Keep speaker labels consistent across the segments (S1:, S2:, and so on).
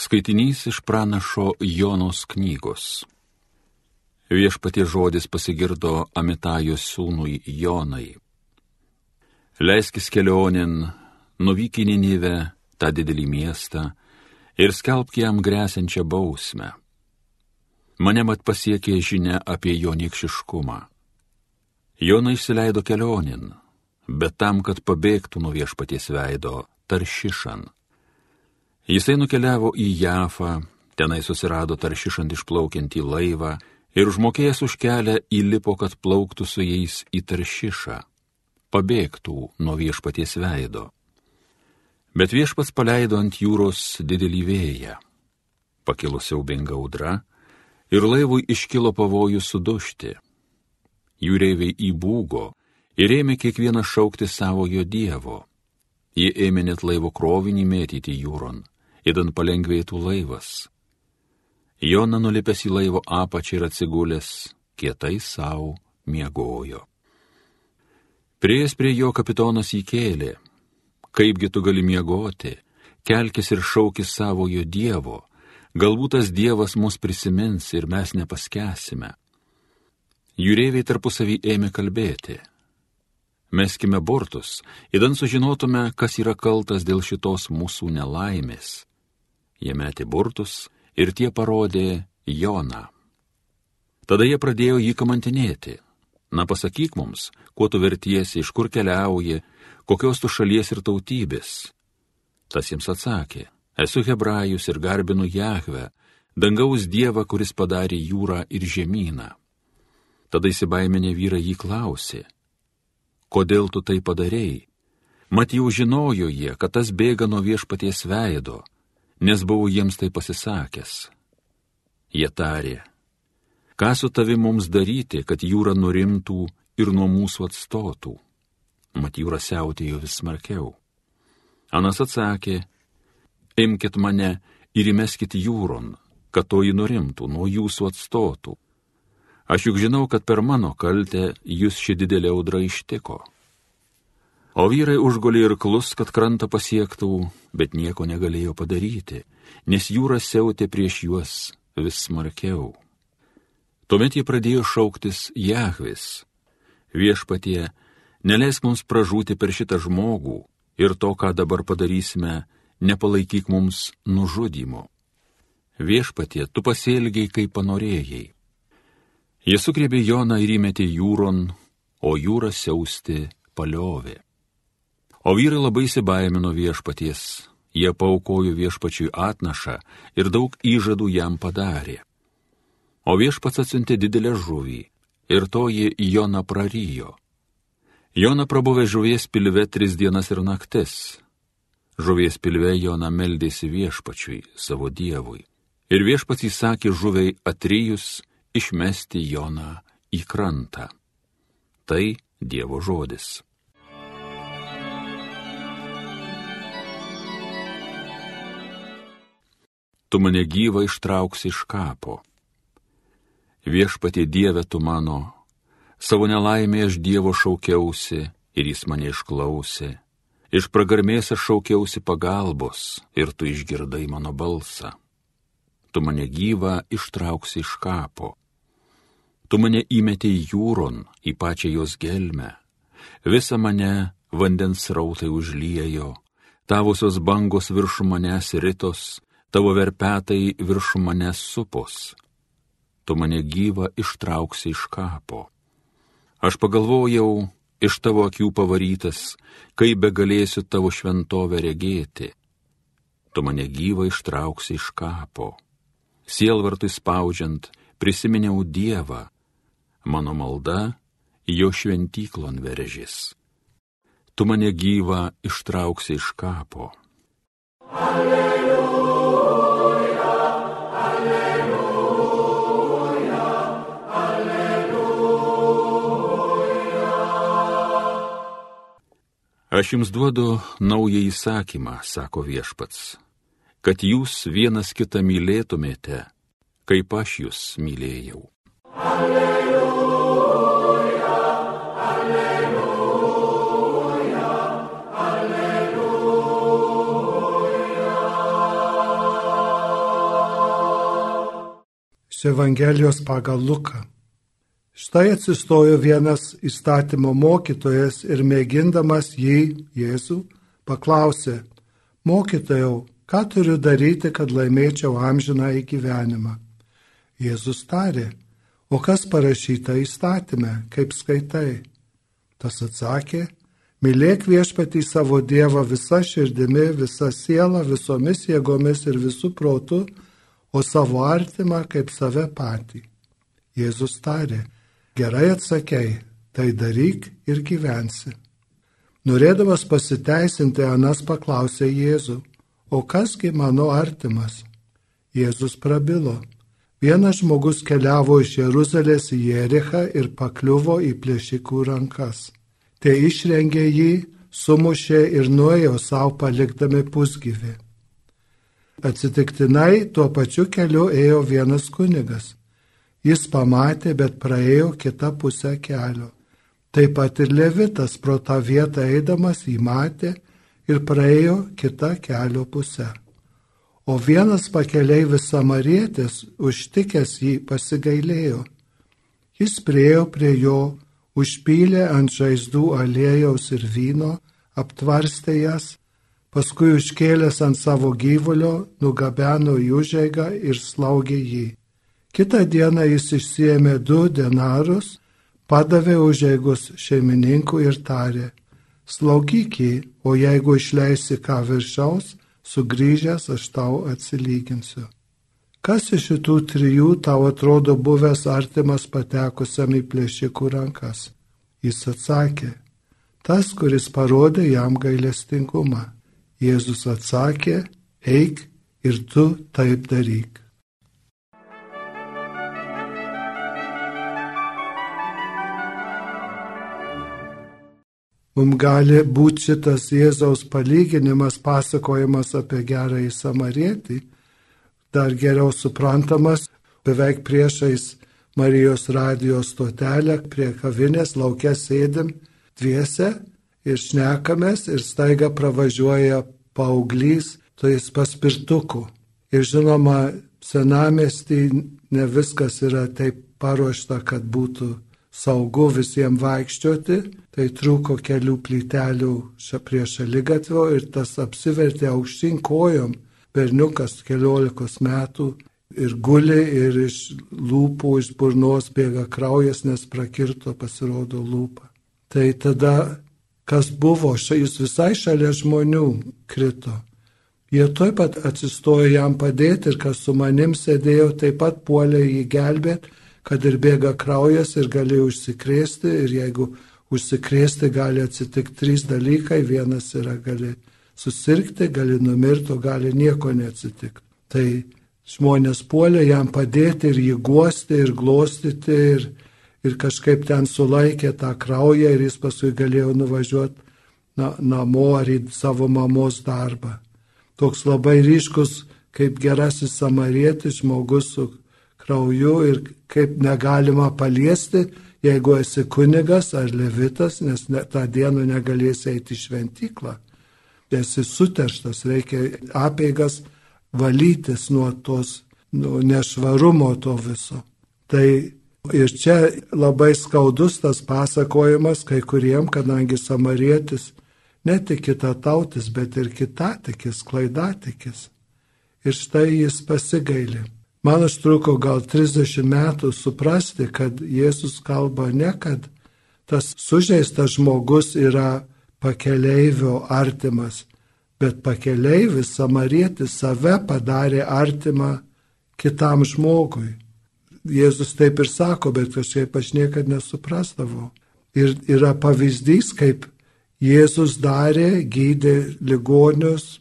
S1: Skaitinys iš pranašo Jonos knygos. Viešpatie žodis pasigirdo Amitajos sūnui Jonai. Leiskis kelionin, nuvyk į Ninive, tą didelį miestą, ir skelbk jam grėsiančią bausmę. Mane mat pasiekė žinia apie jo niekšiškumą. Jona išsileido kelionin, bet tam, kad pabėgtų nuo viešpaties veido, taršišan Jisai nukeliavo į Jafą, tenai susirado taršišant išplaukiantį laivą ir užmokėjęs už kelią įlipo, kad plauktų su jais į taršišą, pabėgtų nuo viešpaties veido. Bet viešpats paleido ant jūros didelį vėją. Pakilo siaubinga audra ir laivui iškilo pavojus sudušti. Jūreiviai įbūgo ir ėmė kiekvieną šaukti savojo dievo. Jie ėmė net laivo krovinį mėtyti jūron įdant palengvėtų laivas. Jona nulipęs į laivo apačią ir atsigulęs, kietai savo miegojo. Prieės prie jo kapitonas įkėlė, kaipgi tu gali miegoti, kelkis ir šaukis savojo Dievo, galbūt tas Dievas mus prisimins ir mes nepaskesime. Jūreiviai tarpusavį ėmė kalbėti. Meskime burtus, įdant sužinotume, kas yra kaltas dėl šitos mūsų nelaimės. Jie metė burtus ir tie parodė Joną. Tada jie pradėjo jį kamantinėti. Na pasakyk mums, kuo tu vertiesi, iš kur keliauji, kokios tu šalies ir tautybės. Tas jiems atsakė, esu hebrajus ir garbinu Jahvę, dangaus Dievą, kuris padarė jūrą ir žemyną. Tada įsibaiminė vyrai jį klausė, kodėl tu tai padarėjai? Mat jau žinojo jie, kad tas bėga nuo viešpaties veido nes buvau jiems tai pasisakęs. Jie tarė, ką su tavi mums daryti, kad jūra nurimtų ir nuo mūsų atstotų. Mat jūra siautėjo vis smarkiau. Anas atsakė, imkite mane ir įmeskite jūron, kad toji nurimtų, nuo jūsų atstotų. Aš juk žinau, kad per mano kaltę jūs ši didelė audra ištiko. O vyrai užgulė ir klus, kad krantą pasiektų, bet nieko negalėjo padaryti, nes jūra siautė prieš juos vis smarkiau. Tuomet jie pradėjo šauktis Jahvis. Viešpatie, neleisk mums pražūti per šitą žmogų ir to, ką dabar padarysime, nepalaikyk mums nužudimo. Viešpatie, tu pasielgiai, kaip panorėjai. Jie sukrėbė Joną ir įmetė jūron, o jūra siausti paliovė. O vyrai labai įsibaimino viešpaties, jie paukojo viešpačiui atnašą ir daug įžadų jam padarė. O viešpats atsiuntė didelę žuvį ir toji Jona prarijo. Jona prabuvė žuvies pilve tris dienas ir naktis. Žuvies pilve Jona meldėsi viešpačiui, savo dievui. Ir viešpats įsakė žuviai atrijus išmesti Joną į krantą. Tai Dievo žodis. tu mane gyvą ištrauksi iš kapo. Viešpatie Dieve tu mano, savo nelaimė aš Dievo šaukiausi ir jis mane išklausė. Iš pragarmės aš šaukiausi pagalbos ir tu išgirdai mano balsą. Tu mane gyvą ištrauksi iš kapo. Tu mane įmetė į jūron, į pačią jos gelmę. Visa mane vandens rautai užliejo, tavusios bangos virš manęs rytos, tavo verpetai virš manęs supus, tu mane gyvą ištrauksi iš kapo. Aš pagalvojau, iš tavo akių pavarytas, kaip be galėsiu tavo šventovę regėti. Tu mane gyvą ištrauksi iš kapo. Sielvartui spaudžiant, prisiminiau Dievą, mano malda jo šventyklon veržys. Tu mane gyvą ištrauksi iš kapo. Alleluja. Aš jums duodu naują įsakymą, sako viešpats, kad jūs vienas kitą mylėtumėte, kaip aš jūs mylėjau. Alleluja,
S2: iš Evangelijos pagal Luką. Štai atsistojo vienas įstatymo mokytojas ir mėgindamas jį, Jėzų, paklausė, mokytojau, ką turiu daryti, kad laimėčiau amžiną į gyvenimą? Jėzus tarė, o kas parašyta įstatymę, kaip skaitai? Tas atsakė, mylėk viešpatį savo Dievą visą širdimi, visą sielą, visomis jėgomis ir visų protų, o savo artimą kaip save patį. Jėzus tarė, gerai atsakei, tai daryk ir gyvensi. Norėdamas pasiteisinti, Anas paklausė Jėzų, o kasgi mano artimas? Jėzus prabilo. Vienas žmogus keliavo iš Jeruzalės į Jerichą ir pakliuvo į plėšikų rankas. Tie išrengė jį, sumušė ir nuėjo savo palikdami pusgyvį. Atsitiktinai tuo pačiu keliu ėjo vienas kunigas. Jis pamatė, bet praėjo kitą pusę kelio. Taip pat ir Levitas pro tą vietą eidamas jį matė ir praėjo kitą kelio pusę. O vienas pakeleivis samarietis, užtikęs jį, pasigailėjo. Jis priejo prie jo, užpylė ant žaizdų aliejaus ir vyno, aptvarstė jas paskui užkėlęs ant savo gyvulio, nugabeno į užeigą ir slaugė jį. Kita diena jis išsiemė du denarus, padavė užeigus šeimininkui ir tarė, slaugyk jį, o jeigu išleisi ką viršaus, sugrįžęs aš tau atsilyginsiu. Kas iš šitų trijų tau atrodo buvęs artimas patekusiam į plėšikų rankas? Jis atsakė, tas, kuris parodė jam gailestingumą. Jėzus atsakė, eik ir tu taip daryk. Mums gali būti šitas Jėzaus palyginimas, pasakojimas apie gerąjį samarietį, dar geriau suprantamas, beveik priešais Marijos radijos stotelę, prie kavinės laukia sėdim dviese ir šnekamės ir staiga pravažiuoja paauglys, tai jis paspirtuku. Ir žinoma, senamestį ne viskas yra taip paruošta, kad būtų saugu visiems vaikščioti, tai trūko kelių plytelių prie šaligatvio ir tas apsivertė aukštyn kojom. Berniukas keliolikos metų ir guli ir iš lūpų, iš burnos bėga kraujas, nes prakirto pasirodo lūpą. Tai tada kas buvo, jis visai šalia žmonių krito. Jie taip pat atsistojo jam padėti ir kas su manim sėdėjo, taip pat puolė jį gelbėti, kad ir bėga kraujas ir gali užsikrėsti ir jeigu užsikrėsti gali atsitikti trys dalykai, vienas yra gali susirgti, gali numirti, o gali nieko neatsitikti. Tai žmonės puolė jam padėti ir jį guosti ir glostyti ir, ir kažkaip ten sulaikė tą kraują ir jis paskui galėjo nuvažiuoti na, namo ar į savo mamos darbą. Toks labai ryškus, kaip gerasis samarietis žmogus su krauju ir kaip negalima paliesti, jeigu esi kunigas ar levitas, nes ne, tą dieną negalėsi eiti į šventyklą. Esi suterštas, reikia apeigas valytis nuo tos nuo nešvarumo to viso. Tai Ir čia labai skaudus tas pasakojimas kai kuriem, kadangi samarietis ne tik kita tautis, bet ir kitatikis, klaidatikis. Ir štai jis pasigailė. Man užtruko gal 30 metų suprasti, kad Jėzus kalba ne, kad tas sužeistas žmogus yra pakeleivio artimas, bet pakeleivis samarietis save padarė artimą kitam žmogui. Jėzus taip ir sako, bet kažkaip aš niekada nesuprasdavau. Ir yra pavyzdys, kaip Jėzus darė, gydė ligonius,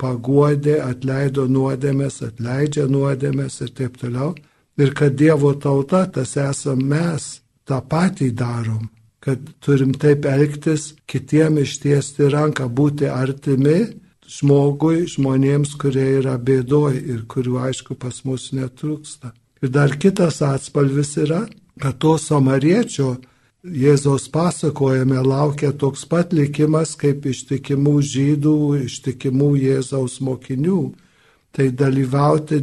S2: paguodė, atleido nuodėmės, atleidžia nuodėmės ir taip toliau. Ir kad Dievo tauta, tas esam mes, tą patį darom, kad turim taip elgtis, kitiem ištiesti ranką, būti artimi žmogui, žmonėms, kurie yra bėdoj ir kurių aišku pas mus netrūksta. Ir dar kitas atspalvis yra, kad to samariečio Jėzaus pasakojame laukia toks pat likimas kaip ištikimų žydų, ištikimų Jėzaus mokinių. Tai dalyvauti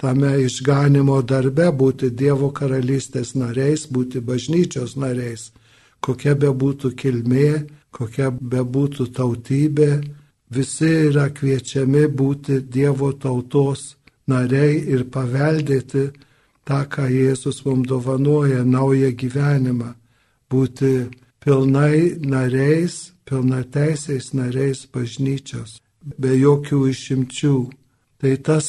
S2: tame išganimo darbe būti Dievo karalystės nariais, būti bažnyčios nariais, kokia be būtų kilmė, kokia be būtų tautybė, visi yra kviečiami būti Dievo tautos nariai ir paveldėti tą, ką Jėzus mums dovanoja, naują gyvenimą, būti pilnai nariais, pilnateisiais nariais bažnyčios, be jokių išimčių. Tai tas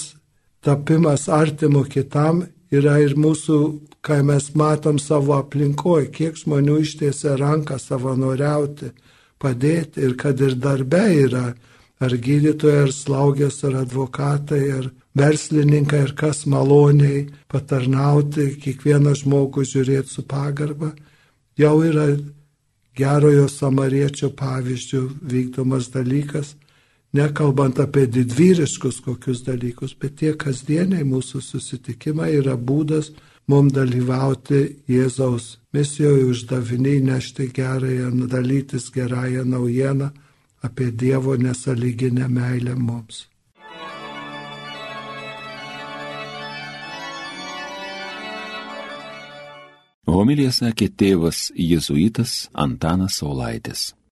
S2: tapimas artimu kitam yra ir mūsų, kai mes matom savo aplinkoje, kiek žmonių ištiesia ranką savanoriauti, padėti ir kad ir darbe yra, ar gydytojai, ar slaugės, ar advokatai, ar verslininkai, ar kas maloniai patarnauti, kiekvieną žmogų žiūrėti su pagarba, jau yra gerojo samariečio pavyzdžių vykdomas dalykas nekalbant apie didvyriškus kokius dalykus, bet tie kasdieniai mūsų susitikimai yra būdas mums dalyvauti Jėzaus misijoje uždaviniai nešti gerąją, dalytis gerąją naujieną apie Dievo nesaliginę meilę mums.
S1: Homilija sakė tėvas jėzuitas Antanas Saulaitis.